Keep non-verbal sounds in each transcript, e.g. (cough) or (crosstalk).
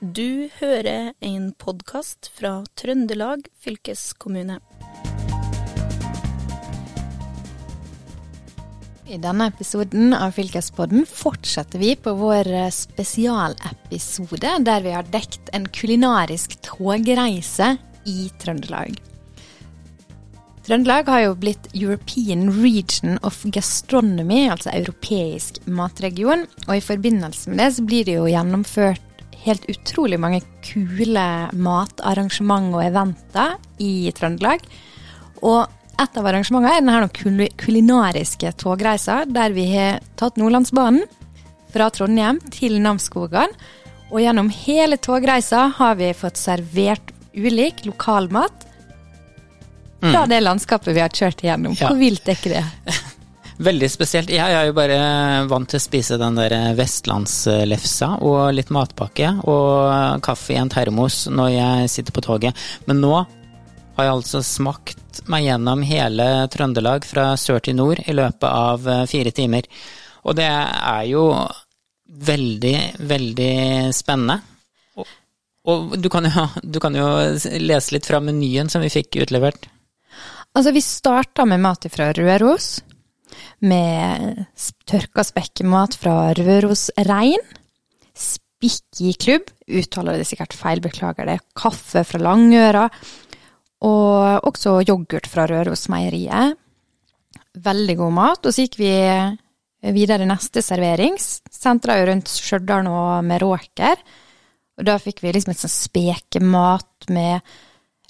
Du hører en podkast fra Trøndelag fylkeskommune. I denne episoden av Fylkespodden fortsetter vi på vår spesialepisode der vi har dekt en kulinarisk togreise i Trøndelag. Trøndelag har jo blitt European Region of Gastronomy, altså europeisk matregion. Og i forbindelse med det så blir det jo gjennomført helt utrolig mange kule matarrangement og eventer i Trøndelag. Og et av arrangementene er denne kulinariske togreisa, der vi har tatt Nordlandsbanen fra Trondheim til Namsskogan. Og gjennom hele togreisa har vi fått servert ulik lokalmat fra det landskapet vi har kjørt igjennom. Ja. Hvor vilt er ikke det? (laughs) Veldig spesielt. Jeg er jo bare vant til å spise den der vestlandslefsa og litt matpakke og kaffe i en termos når jeg sitter på toget. Men nå har jeg altså smakt meg gjennom hele Trøndelag fra sør til nord i løpet av eh, fire timer. Og det er jo veldig, veldig spennende. Og, du, kan jo, du kan jo lese litt fra menyen som vi fikk utlevert. Altså, vi starta med mat fra Røros. Med tørka spekkemat fra Røros Rein. Spikkiklubb, uttaler det sikkert feil, beklager det. Kaffe fra Langøra. Og også yoghurt fra Rørosmeieriet. Veldig god mat. Og så gikk vi videre neste servering. Sentra jo rundt Stjørdal og Meråker. Og da fikk vi liksom et sånn spekemat med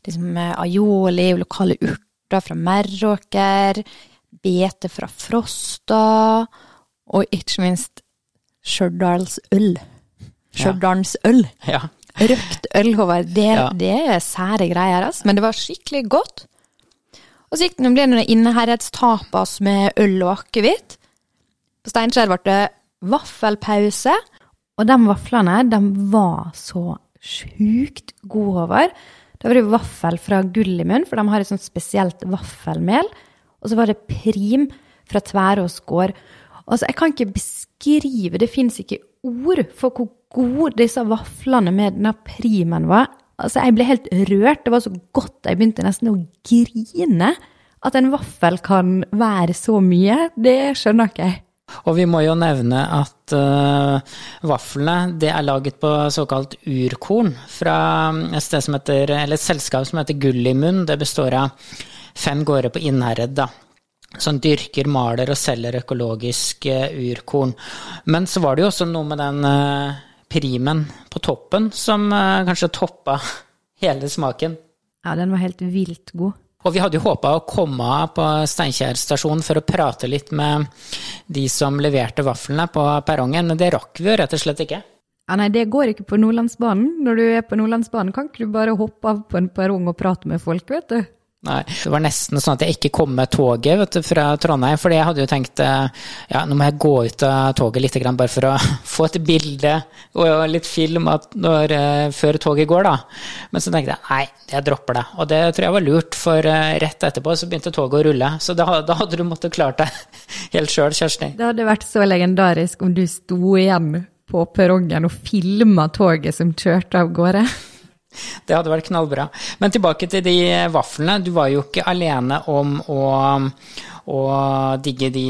liksom aioli, lokale urter fra Meråker, bete fra Frosta, og ikke minst Stjørdalsøl. Stjørdalsøl. Ja. Røkt øl, Håvard. Det, Ja. det er sære greier, altså. Men det var skikkelig godt. Og så gikk det ble det inneherredstapas med øl og akevitt. På Steinkjer ble det vaffelpause. Og de vaflene, de var så sjukt gode, Håvard. Da var det vaffel fra Gullimund, for de har et sånt spesielt vaffelmel. Og så var det prim fra Tverås gård. Altså, jeg kan ikke beskrive, det fins ikke ord for hvor gode disse vaflene med denne primen var. Altså, jeg ble helt rørt. Det var så godt jeg begynte nesten å grine. At en vaffel kan være så mye, det skjønner ikke jeg. Og vi må jo nevne at uh, vaflene det er laget på såkalt urkorn fra et, sted som heter, eller et selskap som heter Gullimund. Det består av fem gårder på Innherred, da. Som dyrker, maler og selger økologisk uh, urkorn. Men så var det jo også noe med den uh, primen på toppen som uh, kanskje toppa (laughs) hele smaken. Ja, den var helt vilt god. Og vi hadde jo håpa å komme av på Steinkjer stasjon for å prate litt med de som leverte vaflene på perrongen, men det rakk vi jo rett og slett ikke. Ja, nei, det går ikke på Nordlandsbanen. Når du er på Nordlandsbanen, kan ikke du bare hoppe av på en perrong og prate med folk, vet du. Nei, det var nesten sånn at jeg ikke kom med toget vet du, fra Trondheim, fordi jeg hadde jo tenkt eh, ja, nå må jeg gå ut av toget litt bare for å (laughs) få et bilde og litt film når, eh, før toget går, da. Men så tenkte jeg nei, jeg dropper det. Og det tror jeg var lurt, for eh, rett etterpå så begynte toget å rulle. Så da, da hadde du måttet klart det (laughs) helt sjøl, Kjersti. Det hadde vært så legendarisk om du sto igjen på perrongen og filma toget som kjørte av gårde. Det hadde vært knallbra. Men tilbake til de vaflene. Du var jo ikke alene om å, å digge de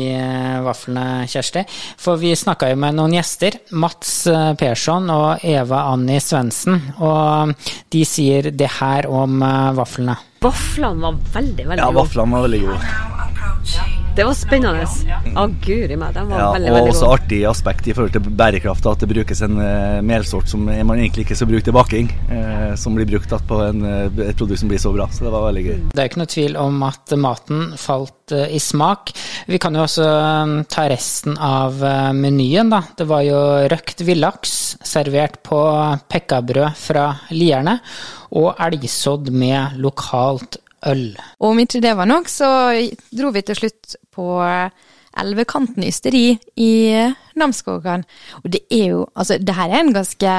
vaflene, Kjersti. For vi snakka jo med noen gjester. Mats eh, Persson og Eva Anni Svendsen. Og de sier det her om eh, vaflene. Vaflene var veldig, veldig Ja, gode. vaflene var veldig gode. Det var spennende. Å, guri meg, Den var Ja, veldig, og veldig også gode. artig aspekt i forhold til bærekraft, at det brukes en uh, melsort som man egentlig ikke skal bruke til baking, uh, som blir brukt at på en, uh, et produkt som blir så bra. Så det var veldig gøy. Det er ikke noe tvil om at maten falt uh, i smak. Vi kan jo også eh, ta resten av menyen, da. Det var jo røkt villaks servert på pekkabrød fra Lierne, og elgsodd med lokalt øl. Og om ikke det var nok, så dro vi til slutt på Elvekanten ysteri i Namsskogan. Og det er jo, altså det her er en ganske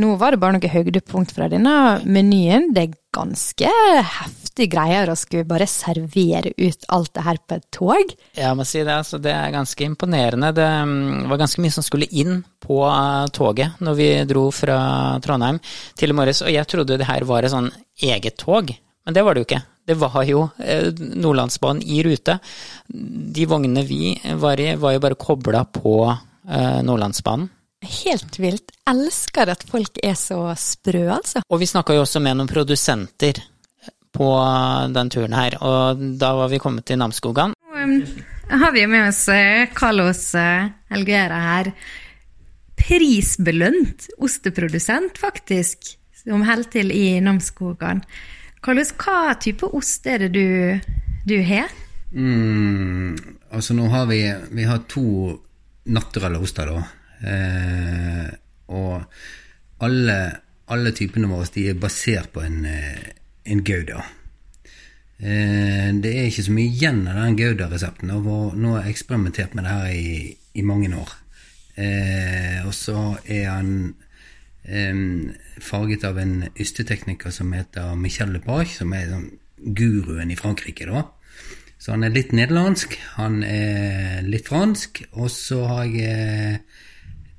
Nå var det bare noe høydepunkt fra denne menyen. Det er ganske heftig greier å skulle bare servere ut alt det her på et tog. Jeg må si det, altså det er ganske imponerende. Det mm, var ganske mye som skulle inn på eh, toget når vi dro fra Trondheim til i morges, og jeg trodde det her var et sånn eget tog, men det var det jo ikke. Det var jo eh, Nordlandsbanen i rute. De vognene vi var i, var jo bare kobla på eh, Nordlandsbanen. Helt vilt. Elsker at folk er så sprø, altså. Og vi snakka jo også med noen produsenter på den turen her, og da var vi kommet til Namsskogan. Nå har vi med oss eh, Carlos Helguera her. Prisbelønt osteprodusent, faktisk, som holder til i Namsskogan. Carlos, hva type ost er det du, du har? Mm, altså nå har vi, vi har to naturelle oster, da. Eh, og alle, alle typene våre de er basert på en, eh, en gouda. Eh, det er ikke så mye igjen av den gouda-resepten. Nå har jeg eksperimentert med det her i, i mange år. Eh, og så er han farget av en ystetekniker som heter Michel Lepage, som er sånn guruen i Frankrike. da. Så han er litt nederlandsk, han er litt fransk, og så har jeg eh,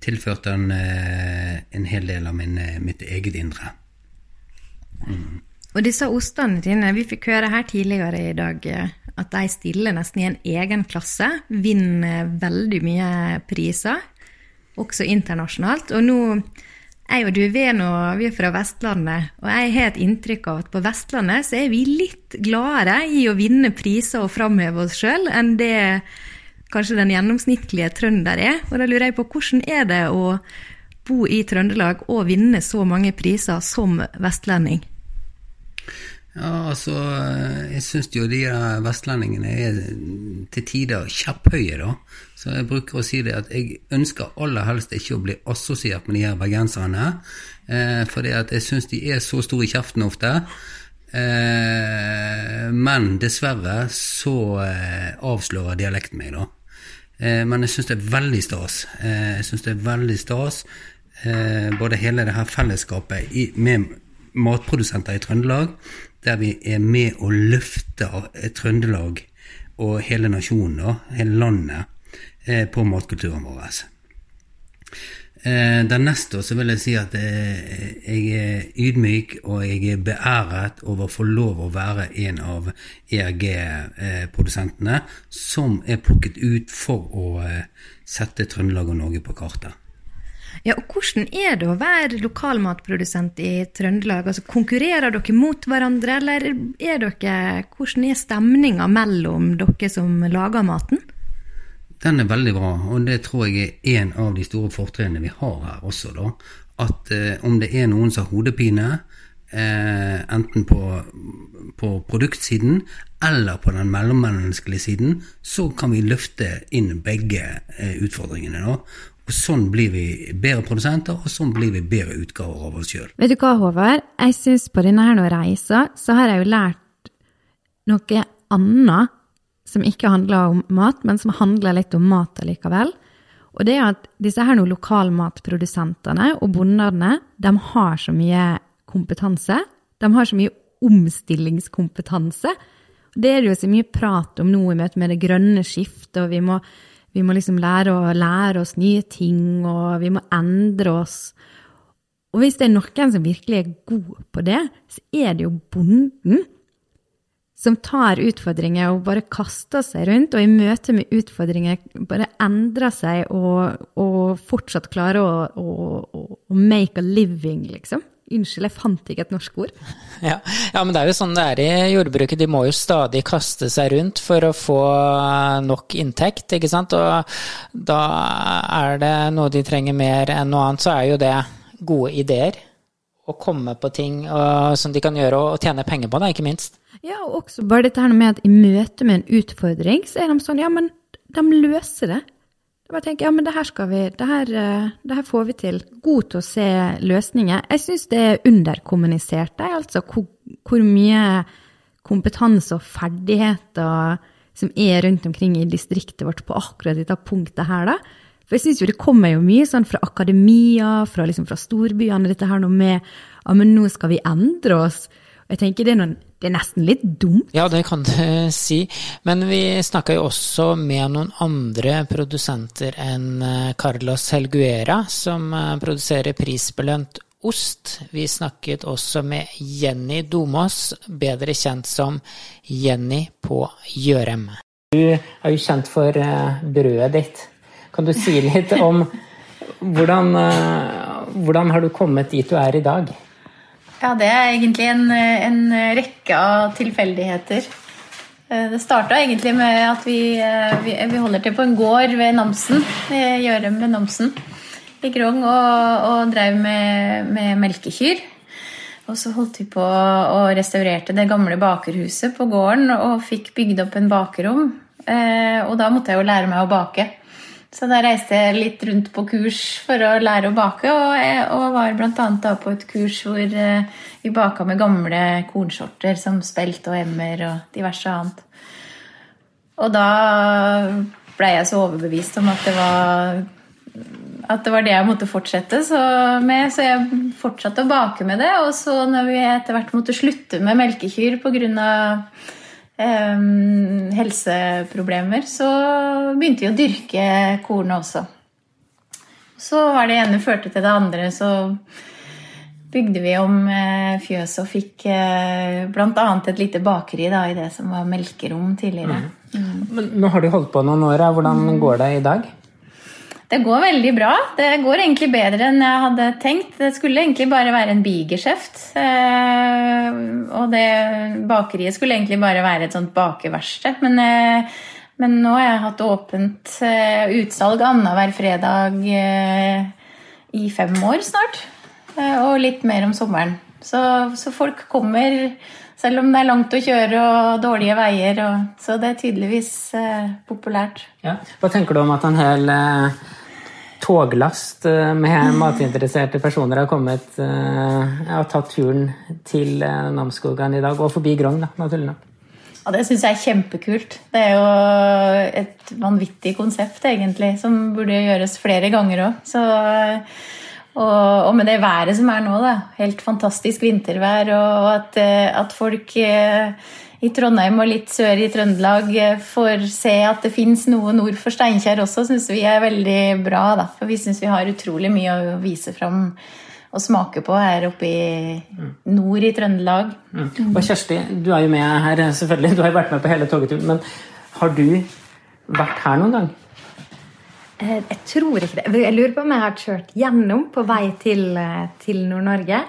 tilført han eh, en hel del av min, eh, mitt eget indre. Og disse ostene dine, vi fikk høre her tidligere i dag at de stiller nesten i en egen klasse. Vinner veldig mye priser, også internasjonalt. Og nå jeg og du vi er, nå, vi er fra Vestlandet, og jeg har et inntrykk av at på Vestlandet så er vi litt gladere i å vinne priser og framheve oss sjøl enn det kanskje den gjennomsnittlige trønder er. Og da lurer jeg på hvordan er det å bo i Trøndelag og vinne så mange priser som vestlending? Ja, altså, jeg syns jo de vestlendingene er til tider kjepphøye, da. Så jeg bruker å si det at jeg ønsker aller helst ikke å bli assosiert med de her bergenserne. Eh, fordi at jeg syns de er så store i kjeften ofte. Eh, men dessverre så eh, avslører dialekten meg, da. Eh, men jeg syns det er veldig stas. Eh, jeg syns det er veldig stas eh, både hele det her fellesskapet i, med matprodusenter i Trøndelag, der vi er med og løfter Trøndelag og hele nasjonen, da, hele landet, eh, på matkulturen vår. Eh, Dernest så vil jeg si at eh, jeg er ydmyk og jeg er beæret over å få lov å være en av ERG-produsentene som er plukket ut for å sette Trøndelag og Norge på kartet. Ja, og Hvordan er det å være lokalmatprodusent i Trøndelag? Altså, konkurrerer dere mot hverandre, eller er dere, hvordan er stemninga mellom dere som lager maten? Den er veldig bra, og det tror jeg er en av de store fortrinnene vi har her også. da, At eh, om det er noen som har hodepine, eh, enten på, på produktsiden eller på den mellommenneskelige siden, så kan vi løfte inn begge eh, utfordringene. da, og Sånn blir vi bedre produsenter, og sånn blir vi bedre utgaver av oss sjøl. Vet du hva, Håvard? Jeg syns på denne her reisa så har jeg jo lært noe annet som ikke handler om mat, men som handler litt om mat allikevel. Og det er at disse her nå lokalmatprodusentene og bondene, de har så mye kompetanse. De har så mye omstillingskompetanse. Det er det jo så mye prat om nå i møte med det grønne skiftet, og vi må, vi må liksom lære å lære oss nye ting, og vi må endre oss. Og hvis det er noen som virkelig er god på det, så er det jo bonden som tar utfordringer og bare kaster seg rundt, og i møte med utfordringer bare endrer seg og, og fortsatt klarer å, å, å, make a living, liksom. Unnskyld, jeg fant ikke et norsk ord. (laughs) Ja. ja, men det er jo sånn det er i jordbruket. De må jo stadig kaste seg rundt for å få nok inntekt, ikke sant. Og da er det noe de trenger mer enn noe annet, så er jo det gode ideer. Å komme på ting og, som de kan gjøre og tjene penger på, da, ikke minst. Ja, og også bare dette her med at i møte med en utfordring, så er de sånn, ja, men de løser det. Da bare tenker ja, men det her skal vi, det her, eh, det her får vi til. God til å se løsninger. Jeg syns det er underkommunisert, altså hvor, hvor mye kompetanse og ferdigheter som er rundt omkring i distriktet vårt på akkurat dette punktet her, da. For jeg syns jo det kommer jo mye sånn fra akademia, fra, liksom fra storbyene, dette her noe med ja, men nå skal vi endre oss. Jeg tenker det er, noen, det er nesten litt dumt. Ja, det kan du (laughs) si. Men vi snakka jo også med noen andre produsenter enn eh, Carlos Helguera, som eh, produserer prisbelønt ost. Vi snakket også med Jenny Domås, bedre kjent som Jenny på Gjørem. Du er jo kjent for eh, brødet ditt. Kan du si litt om (laughs) hvordan, hvordan har du kommet dit du er i dag? Ja, det er egentlig en, en rekke av tilfeldigheter. Eh, Det starta egentlig med at vi, eh, vi, vi holder til på en gård ved Namsen, Gjørem ved Namsen i Grong, og, og drev med, med melkekyr. Og så holdt vi på og restaurerte det gamle bakerhuset på gården og fikk bygd opp en bakerom. Eh, og da måtte jeg jo lære meg å bake. Så da reiste jeg litt rundt på kurs for å lære å bake, og, jeg, og var bl.a. på et kurs hvor eh, vi baka med gamle kornsorter som spelt og emmer og diverse annet. Og da blei jeg så overbevist om at det var at det var det jeg måtte fortsette så med, så jeg fortsatte å bake med det. Og så når vi etter hvert måtte slutte med melkekyr pga. Um, helseproblemer, så begynte vi å dyrke kornet også. Så var det ene førte til det andre, så bygde vi om eh, fjøset og fikk eh, bl.a. et lite bakeri da, i det som var melkerom tidligere. Men nå har du holdt på noen år. Hvordan går det i dag? Det går veldig bra. Det går egentlig bedre enn jeg hadde tenkt. Det skulle egentlig bare være en bigeskjeft. Eh, og det bakeriet skulle egentlig bare være et sånt bakeverksted. Men, eh, men nå har jeg hatt åpent eh, utsalg annenhver fredag i fem år snart. Og litt mer om sommeren. Så, så folk kommer selv om det er langt å kjøre og dårlige veier. Og, så det er tydeligvis populært. Ja. Hva tenker du om at en hel toglast eh, med (laughs) matinteresserte personer har kommet eh, ja, tatt turen til eh, Namsskogan i dag, og forbi Grong, da, naturlig nok? Ja, Det syns jeg er kjempekult. Det er jo et vanvittig konsept, egentlig, som burde gjøres flere ganger òg. Og, og med det været som er nå, da. Helt fantastisk vintervær, og at, eh, at folk eh, i Trondheim og litt sør i Trøndelag eh, får se at det fins noe nord for Steinkjer også, syns vi er veldig bra. Da. For vi syns vi har utrolig mye å vise fram og smake på her oppe i nord i Trøndelag. Og Kjersti, du er jo med her, selvfølgelig. Du har jo vært med på hele togeturen. Men har du vært her noen gang? Eh, Jeg tror ikke det. Jeg lurer på om jeg har kjørt gjennom på vei til, eh, til Nord-Norge.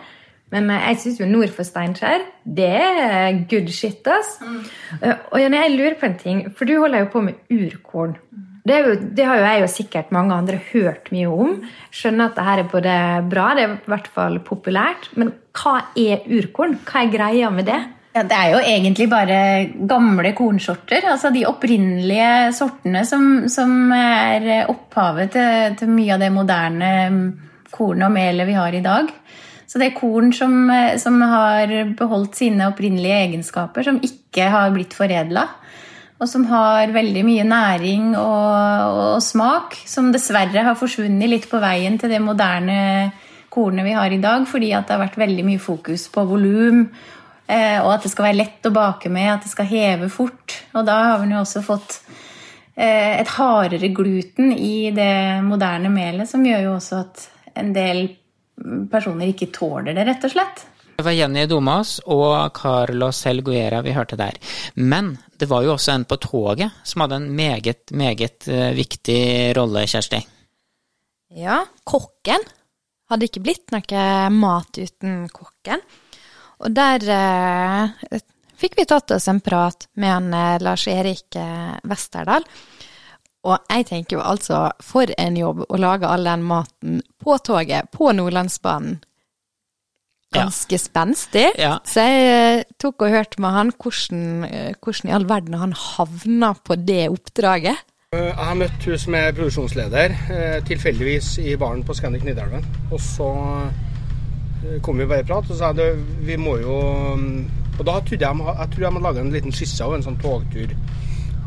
Men eh, jeg syns jo nord for Steinkjer, det er good shit, ass. Mm. Og Janne, jeg lurer på en ting, for du holder jo på med urkorn. Det, er jo, det har jo jeg og sikkert mange andre hørt mye om. Skjønner at det her er både bra, det er i hvert fall populært. Men hva er urkorn? Hva er greia med det? Ja, Det er jo egentlig bare gamle kornsorter. Altså de opprinnelige sortene som, som er opphavet til, til mye av det moderne kornet og melet vi har i dag. Så det er korn som, som har beholdt sine opprinnelige egenskaper, som ikke har blitt foredla. Og som har veldig mye næring og, og smak, som dessverre har forsvunnet litt på veien til det moderne kornet vi har i dag, fordi det har vært veldig mye fokus på volum Eh, og at det skal være lett å bake med, at det skal heve fort. Og da har vi jo også fått eh, et hardere gluten i det moderne melet, som gjør jo også at en del personer ikke tåler det, rett og slett. Det var Jenny Domas og Carlos Helguera vi hørte der. Men det var jo også en på toget som hadde en meget, meget eh, viktig rolle, Kjersti. Ja, kokken. Hadde ikke blitt noe mat uten kokken. Og der eh, fikk vi tatt oss en prat med han eh, Lars-Erik eh, Westerdal. Og jeg tenker jo altså, for en jobb å lage all den maten på toget, på Nordlandsbanen. Ganske spenstig. Ja. Så jeg eh, tok og hørte med han hvordan, eh, hvordan i all verden han havna på det oppdraget. Jeg har møtt hun som er produksjonsleder, eh, tilfeldigvis i baren på Scandic Nidelven. Og så eh, kom vi bare i prat og sa at vi må jo mm, Og da trodde jeg jeg tror jeg må lage en liten skisse av en sånn togtur.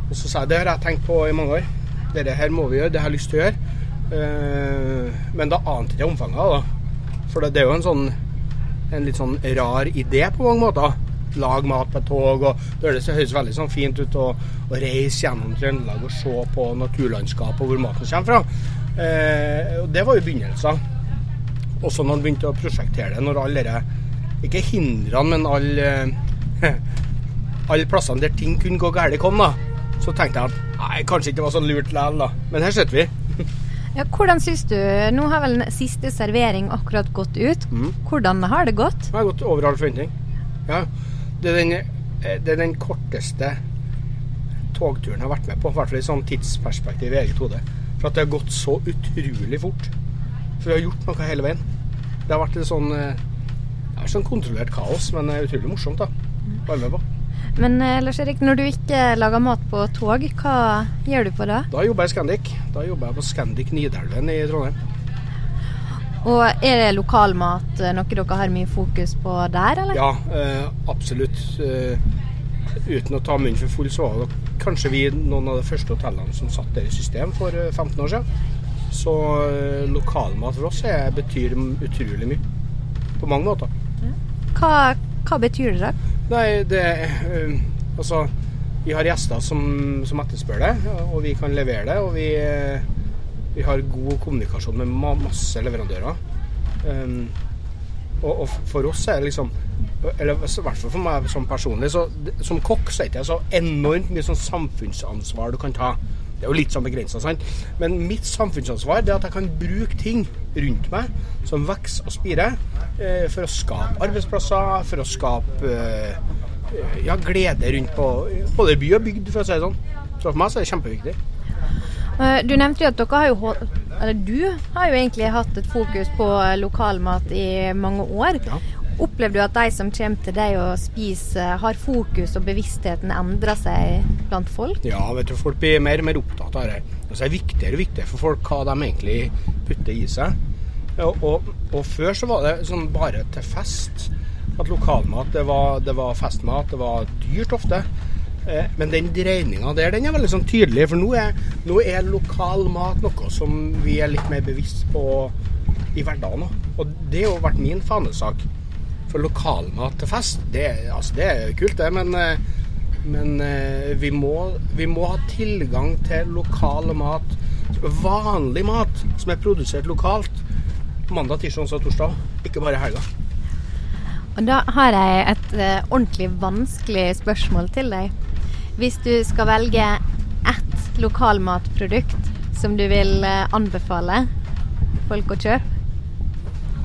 Og så sa jeg det har jeg tenkt på i mange år. Dette her må vi gjøre, det har jeg lyst til å gjøre. Uh, men da ante jeg omfanget av det. For det, er jo en sånn en litt sånn rar idé på mange måter. Lag mat på tog, og det høres, det høres veldig sånn fint ut å, reise gjennom Trøndelag og se på naturlandskap og hvor maten kommer fra. Eh, og det var jo begynnelsen. Og så når han begynte å prosjektere det, når alle dere Ikke hindrene, men alle (laughs) alle plassene der ting kunne gå galt, kom, da. Så tenkte jeg at nei, kanskje ikke det var så lurt likevel, da. Men her sitter vi. Ja, hvordan syns du Nå har vel siste servering akkurat gått ut. Mm. Hvordan har det gått? Det har gått over all forventning. Ja. Det er, den, eh, det er den korteste togturen jeg har vært med på, i hvert fall i sånn tidsperspektiv i eget hode. For at det har gått så utrolig fort. For vi har gjort noe hele veien. Det har vært et sånn, eh, sånn kontrollert kaos, men er utrolig morsomt da. være med på. Men eh, Lars Erik, når du ikke lager mat på tog, hva gjør du på da? Da jobber jeg i Scandic. Da jobber jeg på Scandic Nidelven i Trondheim. Og er det lokalmat eh, noe dere har mye fokus på der, eller? Ja, eh, absolutt. Eh, uten å ta munnen for full, så var det kanskje vi noen av de første hotellene som satte det i system for eh, 15 år siden. Så eh, lokalmat for oss er, betyr utrolig mye. På mange måter. Hva, hva betyr det? da? Nei, det eh, Altså, vi har gjester som, som etterspør det, og vi kan levere det. Og vi, eh, vi har god kommunikasjon med ma masse leverandører. Um, og, og for oss er det liksom Eller i hvert fall for meg som personlig, så som kokk så er det ikke så enormt mye sånn samfunnsansvar du kan ta. Det er jo litt sånn begrensa, sant. Men mitt samfunnsansvar er at jeg kan bruke ting rundt meg som vokser og spirer, for å skape arbeidsplasser, for å skape eh, ja, glede rundt på både by og bygd, for å si det sånn. Så for meg så er det kjempeviktig. Eh, Du nevnte jo at dere har jo Eller du har jo egentlig hatt et fokus på eh, lokalmat i mange år. Ja. Opplever du at de som kommer til deg og spiser, har fokus og bevisstheten endrer seg blant folk? Ja, vet du, folk blir mer og mer opptatt av det. Det er viktigere og viktigere for folk hva de egentlig putter i seg. Og, og, før så var det sånn bare til fest. At lokalmat, det var, det var festmat. Det var dyrt ofte. Eh, Men den dreininga der, den er veldig sånn tydelig. For nå er, nå er lokal mat noe som vi er litt mer bevisst på i hverdagen. òg. Og det har jo vært min fanesak. For lokalmat til fest, det, altså, det er kult, det. Men, eh, men eh, vi, må, vi må ha tilgang til lokal mat. Vanlig mat som er produsert lokalt. Mandag, tirsdag, onsdag og torsdag. Ikke bare helga. Og da har jeg et uh, ordentlig vanskelig spørsmål til deg. Hvis du skal velge ett lokalmatprodukt som du vil uh, anbefale folk å kjøpe,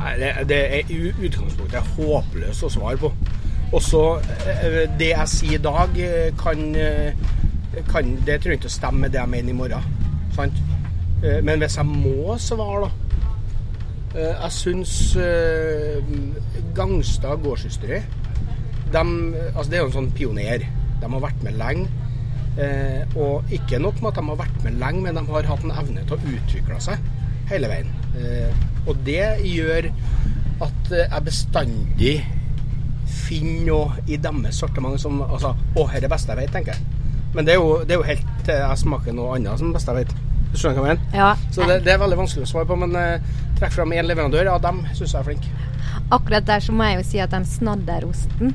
Nei, det, det er i utgangspunktet håpløst å svare på. Også uh, det jeg sier i dag, eh, kan, eh, kan Det trenger ikke å stemme med det jeg mener i morgen. Sant? Eh, Men hvis jeg må svare, da eh, Jeg syns eh, Gangstad gårdsysteri de, altså Det er jo en sånn pioner. De har vært med lenge. Eh, og ikke nok med at de har vært med lenge, men de har hatt en evne til å utvikle seg hele veien. Eh, og det gjør at eh, jeg bestandig finner noe i deres sortiment som altså, Å, dette er det beste jeg vet, tenker jeg. Men det er jo, det er jo helt til jeg smaker noe annet som det beste jeg vet. Du skjønner hva jeg mener? ja, Så det, det er veldig vanskelig å svare på, men eh, trekk fram én leverandør. Ja, dem syns jeg er flink. akkurat der så må jeg jo si at den snadderosten,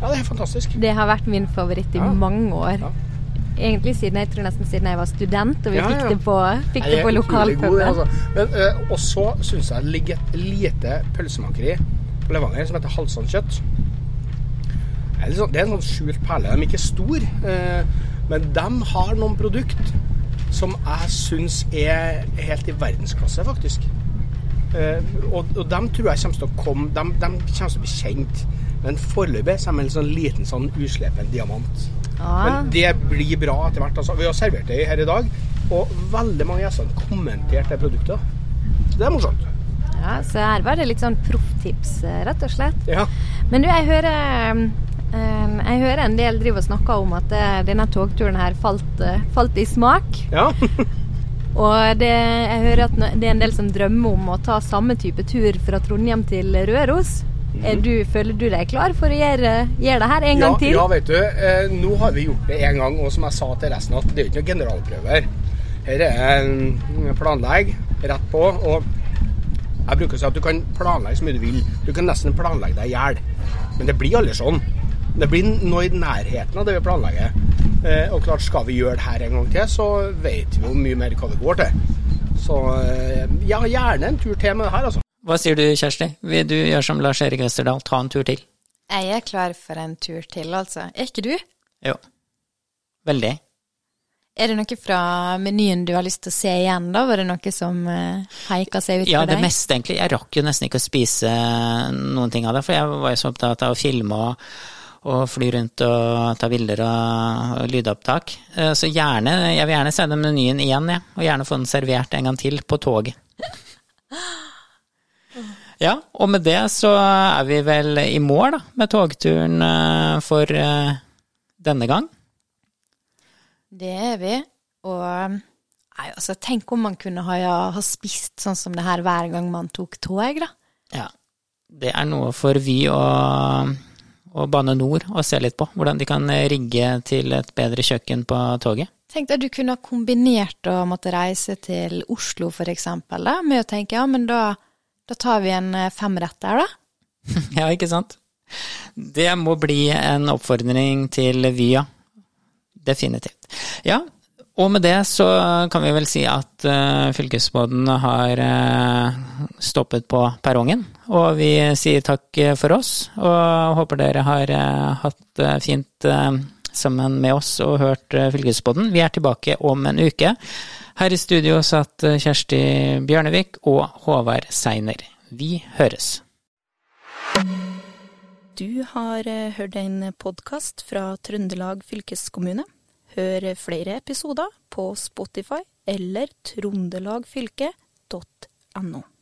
Ja, det er fantastisk. det har vært min favoritt i Ja. mange år. Ja. Egentlig siden jeg tror nesten siden jeg var student og vi fikk det på, fikk Nei, det på lokalpuben. altså. Men, eh, og så syns jeg det ligger et lite pølsemakeri på Levanger som heter Halsand kjøtt. Det er, sånn, det er en sånn skjult perle. De er ikke store, eh, men de har noen produkt som jeg syns er helt i verdensklasse, faktisk. Eh, og, og dem tror jeg kommer til å komme De, de kommer til å bli kjent. Men foreløpig så er de en sånn liten sånn uslepen diamant. Ah. Men det blir bra etter hvert. Altså. Vi har servert det her i dag, og veldig mange gjester har kommentert det produktet. Det er morsomt. Ja, så her var det litt sånn profftips, eh, rett og slett. Ja. Men du, jeg hører, eh, jeg hører en del driver og snakker om at eh, denne togturen her falt, eh, falt i smak. ja. (laughs) Og det, jeg hører at det er en del som drømmer om å ta samme type tur fra Trondheim til Røros. Er du, føler du deg klar for å gjøre, gjøre det her en Ja, gang til? ja, vet du. Eh, nå har vi gjort det en gang, og som jeg sa til resten, at det er ikke noen generalprøver. Her er en planlegg rett på. og jeg bruker å si at Du kan planlegge så mye du vil. Du kan nesten planlegge deg i hjel. Men det blir aldri sånn. Det blir noe i nærheten av det vi planlegger. Eh, og klart Skal vi gjøre det her en gang til, så vet vi jo mye mer hva det går til. Så eh, ja, gjerne en tur til med det her, altså. Hva sier du, Kjersti? Vil du gjøre som Lars Erik Østerdal, ta en tur til? Jeg er klar for en tur til, altså. Er ikke du? Jo. Veldig. Er det noe fra menyen du har lyst til å se igjen, da? Var det noe som heika seg ut Ja, for det deg? meste egentlig. Jeg rakk jo nesten ikke å spise noen ting av det, for jeg var jo så opptatt av å filme og, og fly rundt og ta bilder og, lydopptak. Eh, Så gjerne, jeg vil gjerne se den menyen igjen, jeg. Og gjerne få den servert en gang til på toget. Ja, og med det så er vi vel i mål da, med togturen eh, for eh, denne gang. Det er vi. Og nei, altså, tenk om man kunne ha, ha spist sånn som det her hver gang man tok tog, da. Ja, det er noe for Vy og, og Bane Nor og se litt på. Hvordan de kan rigge til et bedre kjøkken på toget. Tenk deg du kunne ha kombinert å måtte reise til Oslo, eksempel, med å tenke ja, men da, da tar vi en eh, femretter, da. (laughs) Ja, ikke sant? Det må bli en oppfordring til Vy, ja. Definitivt. Ja, og med det så kan vi vel si at uh, fylkesbåten har uh, stoppet på perrongen. Og vi sier takk for oss, og håper dere har eh, hatt det fint eh, sammen med oss og hørt Fylkespodden. Vi er tilbake om en uke. Her i studio satt eh, Kjersti Bjørnevik og Håvard Seiner. Vi høres. Du har eh, hørt en podkast fra Trøndelag fylkeskommune. Hør flere episoder på Spotify eller trondelagfylket.no.